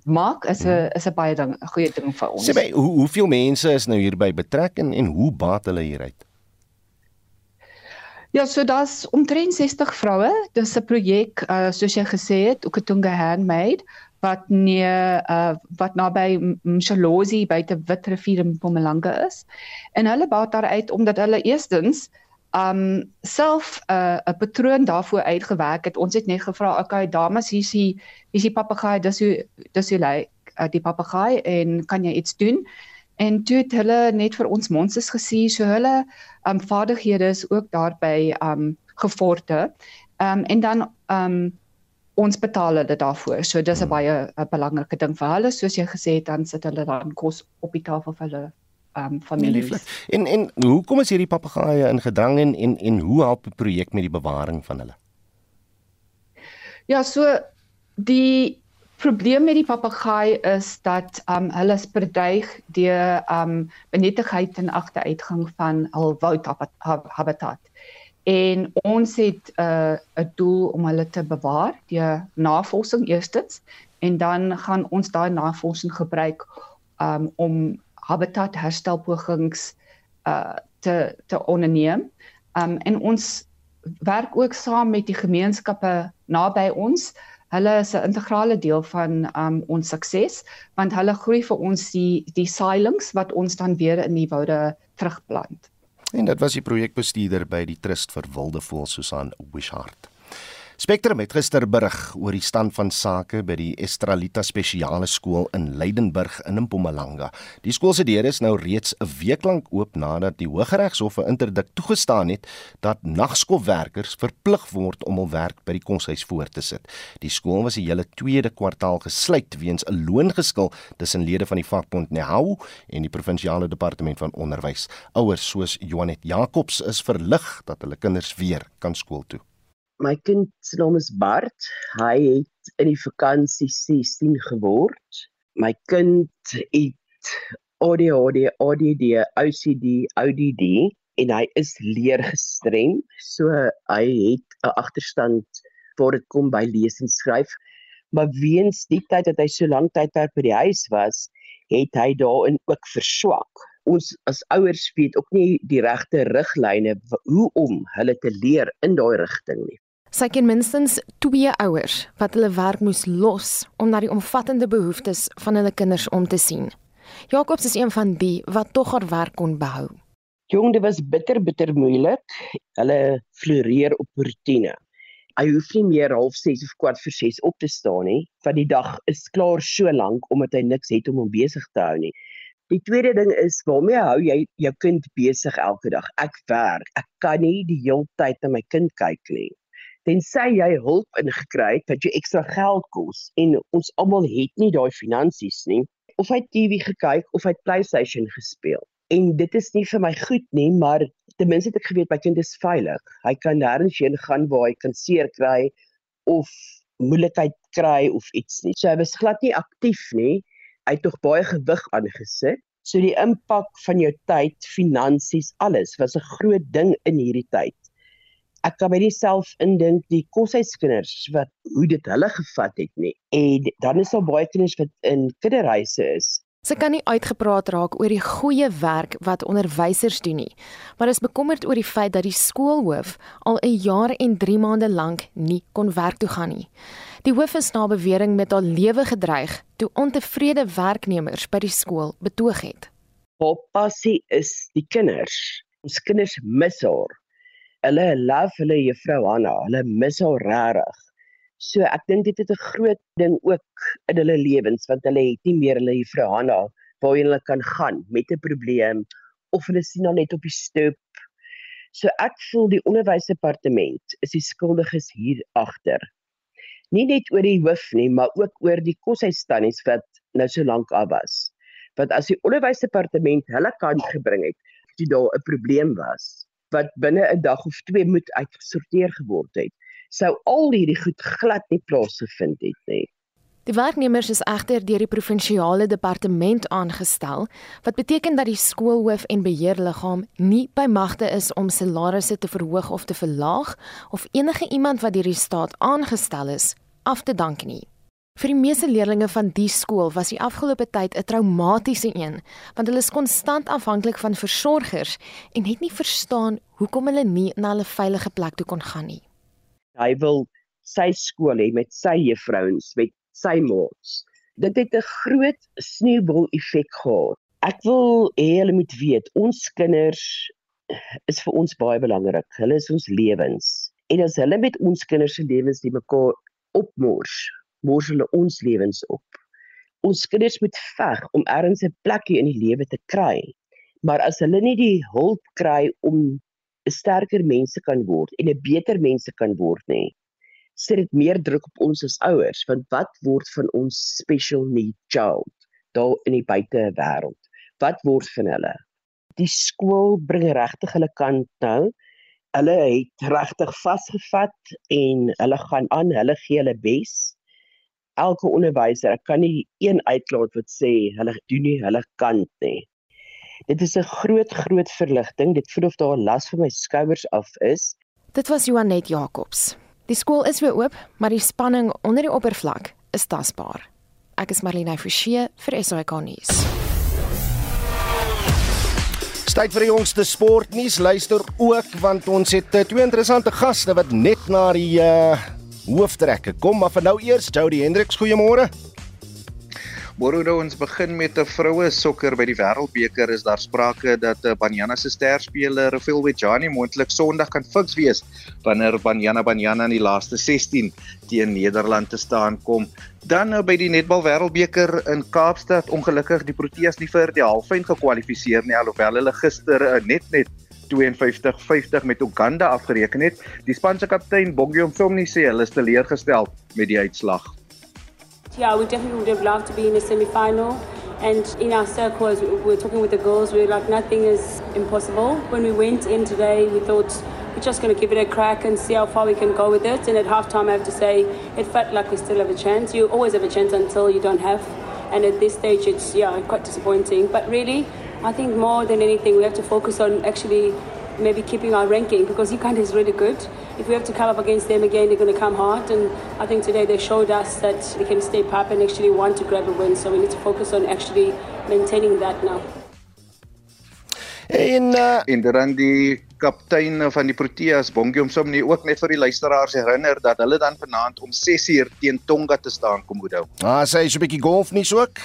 maak is 'n ja. is 'n baie ding 'n goeie ding vir ons. Sê my hoe hoeveel mense is nou hierby betrek en en hoe baat hulle hieruit? Ja, so daar's omtrent 60 vroue. Dis 'n projek uh soos jy gesê het, Okatunga Handmade wat nee uh wat naby Mshalozi die Witrivier in Mpumalanga is. En hulle baat daaruit omdat hulle eerstens um self 'n uh, 'n patroon daarvoor uitgewerk het. Ons het net gevra, okay, dames, hier is die papegaai, dis hoe dis hoe lyk uh, die papegaai en kan jy iets doen? En toe het hulle net vir ons monsters gesien, so hulle um vaardighede is ook daarby um gevorder. Um en dan um ons betaal hulle daarvoor. So dis 'n hmm. baie 'n belangrike ding vir hulle, soos jy gesê het, dan sit hulle dan kos op die tafel vir hulle um families. En en hoe kom as hierdie papegaaie in gedrang en en en hoe help die projek met die bewaring van hulle? Ja, so die probleem met die papegaai is dat um hulle is bedreig deur um benetigheid en agteruitgang van hul woudhabitat. En ons het 'n uh, 'n doel om hulle te bewaar deur navorsing eerstens en dan gaan ons daai navorsing gebruik um om habitat herstelpogings uh te te onderneem. Um en ons werk ook saam met die gemeenskappe naby ons hulle is 'n integrale deel van um, ons sukses want hulle groei vir ons die die sailings wat ons dan weer in die woude terugplant. En dit was die projekbestuurder by die Trust vir Wilde Voëls Susan Wishart. Spectrum het gister berig oor die stand van sake by die Estralita Spesiale Skool in Leidenburg in Mpumalanga. Die skool se deure is nou reeds 'n week lank oop nadat die Hooggeregshof 'n interdik toegestaan het dat nagskoolwerkers verplig word om hul werk by die koshuis voort te sit. Die skool was die hele tweede kwartaal gesluit weens 'n loongeskil tussen lede van die vakbond Nehau en die provinsiale departement van onderwys. Ouers soos Joanet Jacobs is verlig dat hulle kinders weer kan skool toe my kind se naam is Bart. Hy het in die vakansie 16 geword. My kind het ADHD, ADD, OCD, ODD en hy is leergestrem. So hy het 'n agterstand voor dit kom by lees en skryf. Maar weens die tyd dat hy so lank tyd daar by die huis was, het hy daarin ook verswak. Ons as ouers weet ook nie die regte riglyne hoe om hulle te leer in daai rigting nie. Sy ken minstens 2 ouers wat hulle werk moes los om na die omvattende behoeftes van hulle kinders om te sien. Jacobs is een van die wat tog haar werk kon behou. Jong, dit was bitter bitter moeilik. Hulle floreer op rotine. Hy hoef nie meer half 6 of kwart vir 6 op te staan nie, want die dag is klaar so lank omdat hy niks het om hom besig te hou nie. Die tweede ding is, waarmee hou jy jou kind besig elke dag? Ek werk. Ek kan nie die hele tyd na my kind kyk nie. Tensy jy hulp ingekry het wat jou ekstra geld kos en ons almal het nie daai finansies nie. Of hy TV gekyk of hy PlayStation gespeel en dit is nie vir my goed nie, maar ten minste het ek geweet my kind is veilig. Hy kan nêrens heen gaan waar hy kan seer kry of moeilikheid kry of iets nie. So hy was glad nie aktief nie. Hy het tog baie gewig aangesit. So die impak van jou tyd, finansies, alles was 'n groot ding in hierdie tyd. Ek kan nie self indink die koshuiskinders wat hoe dit hulle gevat het nie. En dan is daar baie kinders wat in kinderhuise is Sy kan nie uitgepraat raak oor die goeie werk wat onderwysers doen nie, maar is bekommerd oor die feit dat die skoolhoof al 'n jaar en 3 maande lank nie kon werk toe gaan nie. Die hoof is na bewering met haar lewe gedreig toe ontevrede werknemers by die skool betoog het. Haar passie is die kinders. Ons kinders mis haar. Hulle love hulle juffrou Hanna. Hulle mis haar regtig. So ek dink dit het 'n groot ding ook in hulle lewens want hulle het nie meer hulle juffrou Hanna waar hulle kan gaan met 'n probleem of hulle sien haar net op die stoep. So ek voel die onderwysdepartement is die skuldiges hier agter. Nie net oor die hoof nie, maar ook oor die koshuisstannies wat nou so lank af was. Want as die onderwysdepartement hulle kant gebring het, het daar 'n probleem was wat binne 'n dag of twee moet uitgesorteer geword het sou al hierdie goed glad nie plaasgevind het nie. Die werknemers is egter deur die provinsiale departement aangestel, wat beteken dat die skoolhoof en beheerliggaam nie by magte is om salarisse te verhoog of te verlaag of enige iemand wat deur die staat aangestel is af te dank nie. Vir die meeste leerders van die skool was die afgelope tyd 'n traumatiese een, want hulle is konstant afhanklik van versorgers en het nie verstaan hoekom hulle nie na 'n veilige plek toe kon gaan nie. Hy wil sy skool hê met sy juffrouens, met sy maats. Dit het 'n groot sneeubol effek gehad. Ek wil hê hulle moet weet, ons kinders is vir ons baie belangrik. Hulle is ons lewens. En as hulle met ons kinders se lewens die mekaar opmors, mors hulle ons lewens op. Ons kinders moet veg om ergens 'n plekjie in die lewe te kry. Maar as hulle nie die hulp kry om 'n sterker mense kan word en 'n beter mense kan word nê. Sit dit meer druk op ons as ouers want wat word van ons special need child daar in die buite wêreld? Wat word van hulle? Die skool bring regtig hulle kant nou. Hulle het regtig vasgevat en hulle gaan aan, hulle gee hulle bes. Elke onderwyser, ek kan nie een uitlaat wat sê hulle doen nie hulle kant nie. Dit is 'n groot groot verligting. Dit voel of daar 'n las van my skouers af is. Dit was Joanet Jacobs. Die skool is weer oop, maar die spanning onder die oppervlak is tasbaar. Ek is Marlene Forsie vir SAK nuus. Tyd vir die jongste sportnuus. Luister ook want ons het uh, twee interessante gaste wat net na die uh hooftrekke kom, maar vir nou eers Jody Hendriks, goeiemôre. Môre nou ons begin met 'n vroue sokker by die Wêreldbeker is daar sprake dat uh, Banyana se sterspeler Rafael Wejani moontlik Sondag kan fiks wees wanneer Banyana Banyana in die laaste 16 teen Nederland te staan kom. Dan uh, by die netbal Wêreldbeker in Kaapstad ongelukkig die Proteas nie vir die halfyn gekwalifiseer nie alhoewel hulle gister uh, net net 52-50 met Uganda afgereken het. Die span se kaptein Bongiom Somni sê hulle is teleurgestel met die uitslag. Yeah, we definitely would have loved to be in the semi-final. And in our circle, as we were talking with the girls, we were like, nothing is impossible. When we went in today, we thought we're just going to give it a crack and see how far we can go with it. And at halftime, I have to say, it felt like we still have a chance. You always have a chance until you don't have. And at this stage, it's yeah, quite disappointing. But really, I think more than anything, we have to focus on actually maybe keeping our ranking because Uganda is really good. If we have to come up against them again, they're going to come hard. And I think today they showed us that they can step up and actually want to grab a win. So we need to focus on actually maintaining that now. En uh, en dan die kaptein van die Proteas, Bongiom Somni, ook net vir die luisteraars herinner dat hulle dan vanaand om 6uur teen Tonga te staan kom hou. Ah, sy is 'n bietjie golf nie so ook.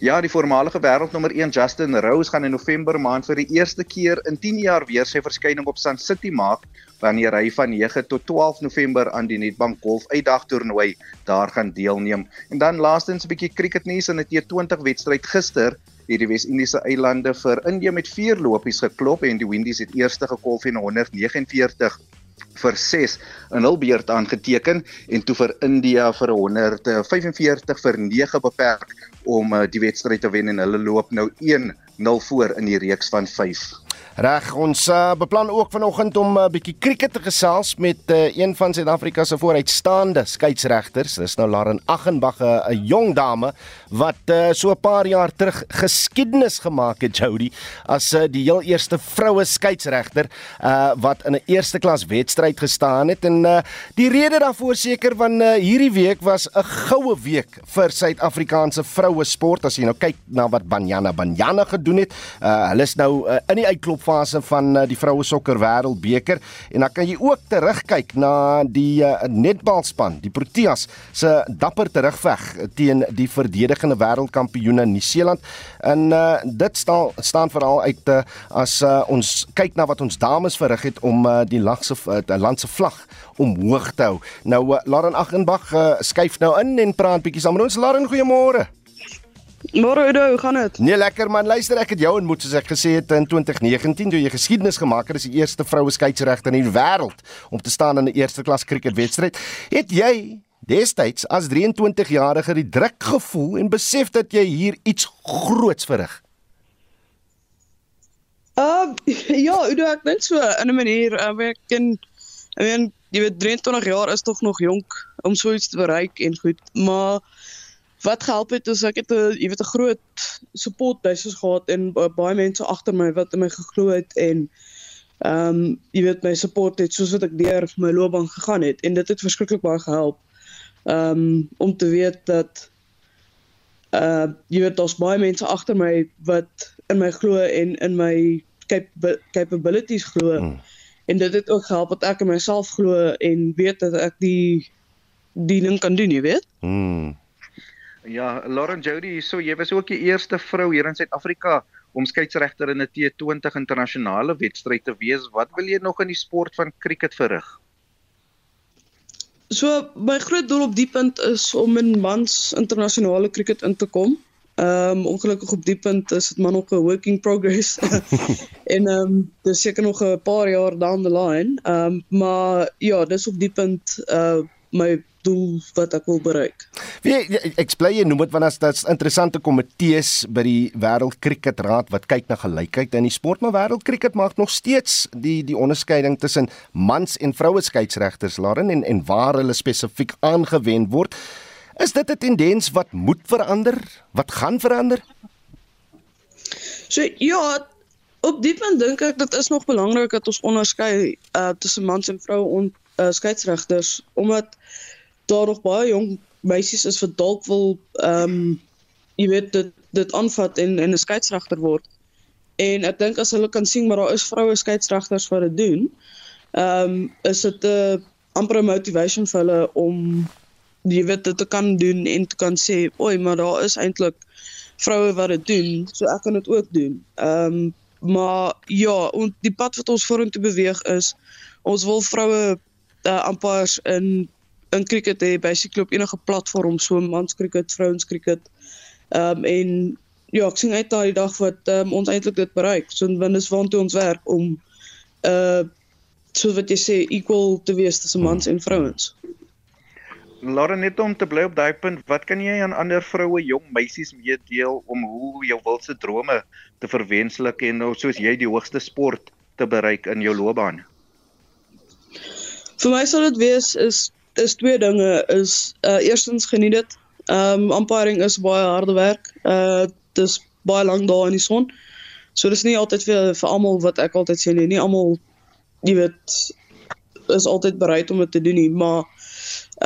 Ja, die voormalige wêreldnommer 1 Justin Rose gaan in November maand vir die eerste keer in 10 jaar weer sy verskyning op Sun City maak wanneer hy van 9 tot 12 November aan die Nedbank Golf Uitdag toernooi daar gaan deelneem. En dan laastens 'n bietjie cricketnuus in 'n T20 wedstryd gister het die Wes-Indiese eilande vir Indië met 4 lopies geklop en die Windies het eerste gekolf en 149 vir 6 in hul beurt aangeteken en toe vir India vir 145 vir 9 beperk om uh, die wedstryd te wen en hulle loop nou 1-0 voor in die reeks van 5. Reg, ons uh, beplan ook vanoggend om 'n uh, bietjie krieket te gesels met uh, een van Suid-Afrika se vooruitstaande skeieregters. Dis nou Lauren Aghenbach, 'n jong dame wat uh, so 'n paar jaar terug geskiedenis gemaak het, Jody, as uh, die heel eerste vroue skeieregter uh, wat in 'n eerste klas wedstryd gestaan het en uh, die rede daarvoor seker van uh, hierdie week was 'n goue week vir Suid-Afrikaanse vroue sport as jy nou kyk na wat Banyana Banyana gedoen het. Uh, hulle is nou uh, in die uitklop fase van uh, die vroue sokker wêreldbeker en dan kan jy ook terugkyk na die uh, netbalspan, die Proteas se dapper terugveg teen die verdedigende wêreldkampioene Nieu-Seeland. En uh, dit staan staan veral uit uh, as uh, ons kyk na wat ons dames verrig het om uh, die lag se uh, land se vlag omhoog te hou. Nou uh, Lauren Aghenbach uh, skuif nou in en praat bietjie saam met ons. Lauren, goeiemôre. Môre Udo, hoe gaan dit? Nee, lekker man. Luister, ek het jou ontmoet soos ek gesê het in 2019 toe jy geskiedenis gemaak het as die eerste vroue skeieregter in die wêreld om te staan in 'n eerste klas cricketwedstryd. Het jy destyds as 23-jarige die druk gevoel en besef dat jy hier iets groots verrig? Uh ja, Udo, ek dink so in 'n manier, uh, ek ken I mean, jy weet 23 jaar is tog nog jonk om so iets te bereik en goed, maar wat gehelp het is ek het 'n jy weet 'n groot support basis gehad en baie mense agter my wat in my geglo het en ehm um, jy weet my support het soos wat ek deur my loopbaan gegaan het en dit het verskriklik baie gehelp. Ehm um, om te weet dat uh jy weet daar's baie mense agter my wat in my glo en in my cap capabilities glo. Hmm. En dit het ook gehelp dat ek in myself glo en weet dat ek die die ding kan doen, jy weet? Hmm. Ja, Lauren Jody, so jy was ook die eerste vrou hier in Suid-Afrika om skeieregter in 'n T20 internasionale wedstryd te wees. Wat wil jy nog in die sport van cricket verrig? So my groot doel op die punt is om in mans internasionale cricket in te kom. Ehm um, ongelukkig op die punt is dit maar nog 'n working progress. en ehm um, dis seker nog 'n paar jaar down the line. Ehm um, maar ja, dis op die punt uh my doel wat ek wil bereik. Wie ek bly jy noem dit want as dit's interessante komitees by die Wêreld Kriketraad wat kyk na gelykheid in die sport, maar Wêreld Kriket maak nog steeds die die onderskeiding tussen mans en vroue skeieregters Lauren en en waar hulle spesifiek aangewend word. Is dit 'n tendens wat moet verander? Wat gaan verander? So ja, op die punt dink ek dit is nog belangrik dat ons onderskei uh tussen mans en vroue on uh, skeieregters omdat daar nog baie jong meisies is wat dalk wil ehm um, jy weet dit dit aanvat en en 'n skeieregter word. En ek dink as hulle kan sien maar daar is vroue skeieregters wat dit doen, ehm um, is dit 'n uh, amper motivation vir hulle om jy weet dit te kan doen en te kan sê, "Oei, maar daar is eintlik vroue wat dit doen, so ek kan dit ook doen." Ehm um, maar ja, en die pad wat ons vorentoe beweeg is ons wil vroue uh, umpires in in cricket hê basically op enige platform so mans cricket, vrouens cricket. Ehm um, en ja, ek sien uit daai dag wat um, ons eintlik dit bereik. So want dis waantoe ons werk om uh so wat jy sê equal te wees tussen mans en vrouens. Lauren net om te bly op daai punt, wat kan jy aan ander vroue, jong meisies meedeel om hoe jou wildste drome te verwenslik en nou soos jy die hoogste sport te bereik in jou loopbaan? Vir my sal dit wees is is twee dinge is uh eerstens geniet dit. Um umpiring is baie harde werk. Uh dis baie lank daar in die son. So dis nie altyd vir vir almal wat ek altyd sê nie. Nie almal jy weet is altyd bereid om dit te doen nie, maar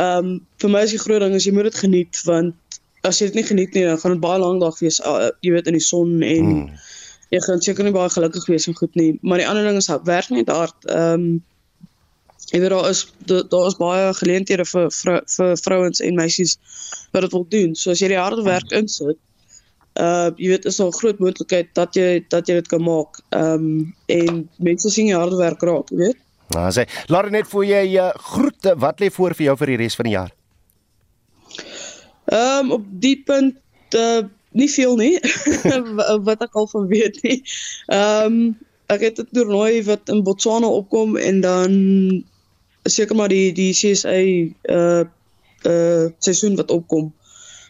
um vir my is die groot ding is jy moet dit geniet want as jy dit nie geniet nie, dan gaan dit baie lank dag wees uh, jy weet in die son en hmm. jy gaan seker nie baie gelukkig wees en goed nie, maar die ander ding is werk net hard. Ehm um, Ek weet daar is daar is baie geleenthede vir vir, vir vrouens en meisies wat dit wil doen. So as jy die harde werk insit, uh jy weet is daar 'n groot moontlikheid dat jy dat jy dit kan maak. Ehm um, en mense sien jy harde werk raak, jy weet. Nou sê, laat net vir jy uh, groete. Wat lê voor vir jou vir die res van die jaar? Ehm um, op die punt uh nie veel nie wat ek al van weet nie. Ehm um, ek het 'n toernooi wat in Botswana opkom en dan seker maar die die CSA uh uh seisoen wat opkom.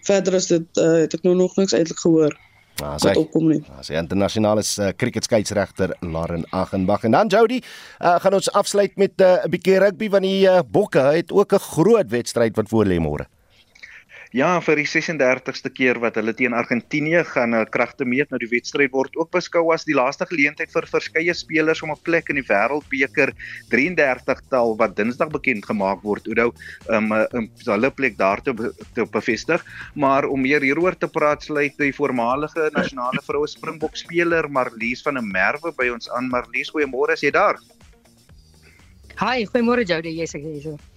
Verder is dit uh, het ek nou nog niks eintlik gehoor. Ah, sy opkom nie. Ah, sy internasionale uh, cricketskeieregter Lauren Aghenbach en dan Jody, uh, gaan ons afsluit met 'n uh, bietjie rugby want die uh, Bokke het ook 'n groot wedstryd wat voor lê môre. Ja, vir die 36ste keer wat hulle teen Argentinië gaan 'n uh, kragte meet. Nou die wedstryd word ook beskou as die laaste geleentheid vir verskeie spelers om 'n plek in die Wêreldbeker 33-tal wat Dinsdag bekend gemaak word. Oudou um, um hulle plek daar te, bevestig. Maar om meer hieroor te praat, sluit die voormalige nasionale vroue Springbok speler Marlies van der Merwe by ons aan. Marlies, goeiemôre, is jy daar? Hi, goeiemôre Jody, jy's ek hier.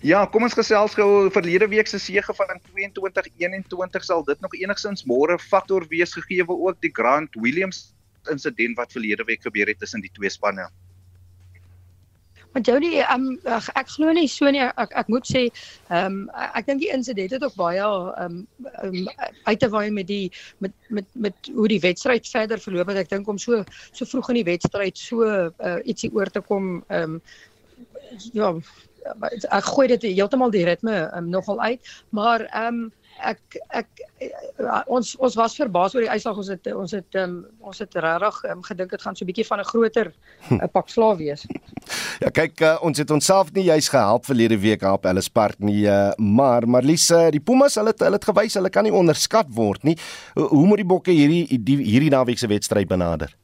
Ja, kom ons gesels gou verlede week se sege van 22-21 sal dit nog enigsins môre faktor wees gegee ook die Grant Williams insident wat verlede week gebeur het tussen die twee spanne. Maar Jody, um, ek glo nie so nie. Ek ek moet sê, ehm um, ek dink die insident het ook baie ehm um, um, uit te waai met die met met met hoe die wedstryd verder verloop het. Ek dink om so so vroeg in die wedstryd so uh, ietsie oor te kom ehm um, ja, ek gooi dit heeltemal die ritme um, nogal uit, maar ehm um, ek ek uh, ons ons was verbaas oor die uitslag ons het ons het um, ons het regtig um, gedink dit gaan so 'n bietjie van 'n groter uh, pak slaaf wees. Ja kyk uh, ons het onsself nie juis gehelp verlede week op Ellis Park nie uh, maar Marlies uh, die Pumas hulle het hulle het gewys hulle kan nie onderskat word nie. Hoe, hoe moet die bokke hierdie die, hierdie naweek se wedstryd benader?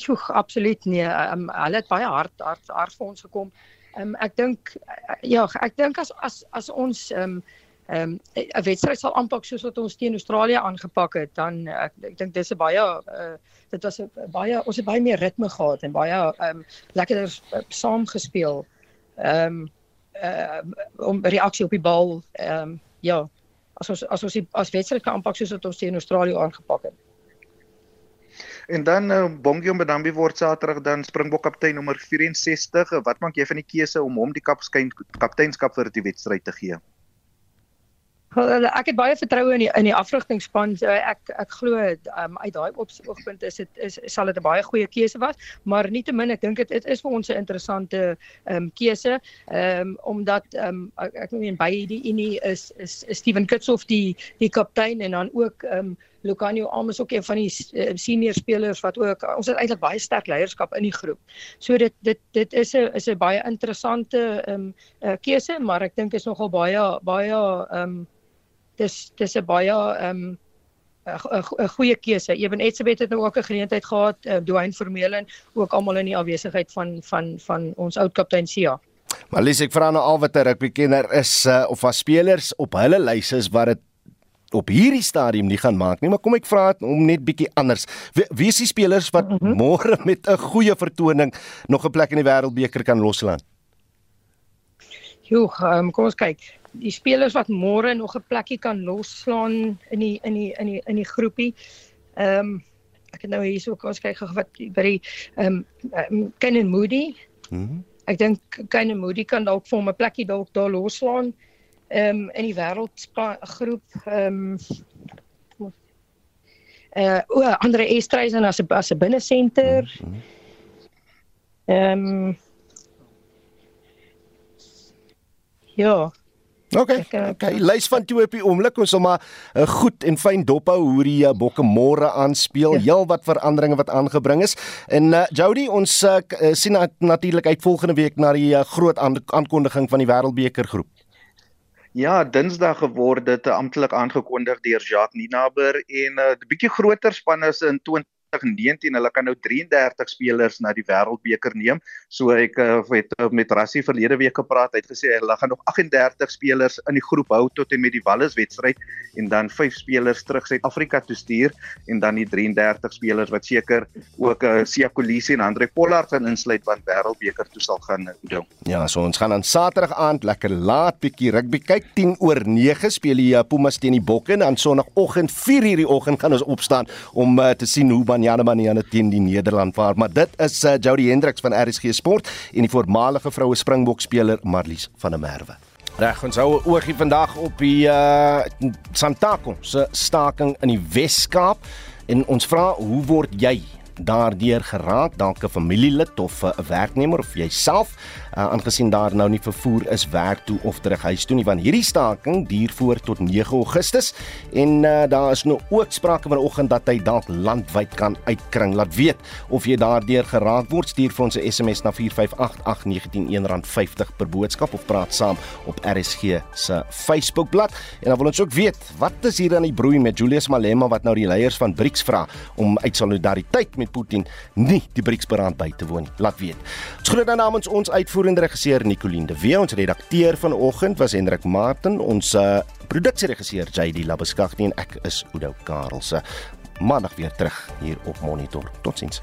Sjoe, absoluut nee. Um, hulle het baie hard hard hard vir ons gekom. Um, ek dink ja, ek dink as as as ons um, ehm um, 'n wedstryd sal aanpak soos wat ons teen Australië aangepak het, dan ek, ek dink dis 'n baie uh, dit was 'n baie ons het baie meer ritme gehad en baie ehm um, lekkerder saam gespeel. Ehm um, uh, om reaksie op die bal ehm um, ja, as ons as ons die, as wedstryd kan aanpak soos wat ons teen Australië aangepak het. En dan uh, Bongie Mbambi word Saterdag dan Springbok kaptein nommer 64. Wat maak jy van die keuse om hom die kapskyn kapteinskap vir die wedstryd te gee? Ek het baie vertroue in die in die afrigtingspan. So ek ek glo um, uit daai oogpunt is dit is sal dit 'n baie goeie keuse was, maar nietemin ek dink dit is, vir ons 'n interessante ehm um, keuse. Ehm um, omdat ehm um, ek, ek meen by die Unie is, is is Steven Kitshoff die die kaptein en dan ook ehm um, Lucanio Amos ook een van die uh, senior spelers wat ook ons het eintlik baie sterk leierskap in die groep. So dit dit dit is 'n is 'n baie interessante ehm um, uh, keuse, maar ek dink is nogal baie baie ehm um, dis dis 'n baie ehm um, 'n goeie keuse. Ewen Etsebet het nou ook 'n geleentheid gehad, uh, Dwayne Vermeulen ook almal in die afwesigheid van van van ons oud kaptein Sia. Maar lees ek vra nou al wat 'n rugby kenner is uh, of was spelers op hulle lyse is wat dit op hierdie stadium nie gaan maak nie, maar kom ek vra om net bietjie anders. Wie, wie is die spelers wat mm -hmm. môre met 'n goeie vertoning nog 'n plek in die wêreldbeker kan losland? Jo, um, kom ons kyk die spelers wat môre nog 'n plekkie kan losslaan in die in die in die in die groepie. Ehm um, ek het nou hier so ons kyk gou wat by die ehm um, um, Kenan Moody. Mhm. Mm ek dink Kenan Moody kan dalk vir hom 'n plekkie dalk daar losslaan ehm um, in die wêreldgroep ehm um, uh o, Andre Estreisen as 'n as 'n binnesenter. Ehm um, Ja, OK. OK. Lys van toe op die oomblik ons sal maar 'n uh, goed en fyn dop hou hoe die uh, bokke môre aanspeel. Ja. Heel wat veranderinge wat aangebring is. En uh, Jody, ons uh, sien nat natuurlik uit volgende week na die uh, groot aankondiging van die Wêreldbeker groep. Ja, Dinsdag geword dit amptelik aangekondig deur Jacques Ninaber en 'n uh, bietjie groter spanne is in 2019 hulle kan nou 33 spelers na die wêreldbeker neem. So ek uh, het uh, met Rassie verlede week gepraat. Hy het gesê hulle gaan nog 38 spelers in die groep hou tot en met die Wallis wedstryd en dan 5 spelers terug Suid-Afrika toe stuur en dan die 33 spelers wat seker ook uh, Sia Kolisi en Andre Pollard gaan insluit want wêreldbeker toe sal gaan doen. Ja, so ons gaan aan Saterdag aand lekker laat bietjie rugby kyk 10 oor 9 speel die Pumas teen die Bokke en dan sonoggend 4:00 die oggend gaan ons opstaan om uh, te sien hoe Banyana Banyana teen die Nederland vaar. Maar dit is uh, Jody Hendriks van RSG Sport en die voormalige vroue Springbok speler Marlies van der Merwe. Reg, ons hou 'n oogie vandag op die uh Santaco se staking in die Wes-Kaap en ons vra hoe word jy daardeur geraak dalk 'n familielid of 'n werknemer of jouself uh, aangesien daar nou nie vervoer is werk toe of terug huis toe nie want hierdie staking duur voort tot 9 Augustus en uh, daar is nou ook sprake vanoggend dat hy dalk landwyd kan uitkring. Laat weet of jy daardeur geraak word stuur vir ons 'n SMS na 4588919 R50 per boodskap of praat saam op RSG se Facebookblad. En dan wil ons ook weet wat is hier aan die broei met Julius Malema wat nou die leiers van BRICS vra om uit solidariteit met Putin nie die BRICS-beraad by te woon laat weet. Ons groet dan namens ons uitvoer uitvoerende regisseur Nicoline de Wee, ons redakteur vanoggend was Hendrik Martin, ons uh, produksieregisseur JD Labeskagh en ek is Oudo Karelse. Maandag weer terug hier op Monitor. Totsiens.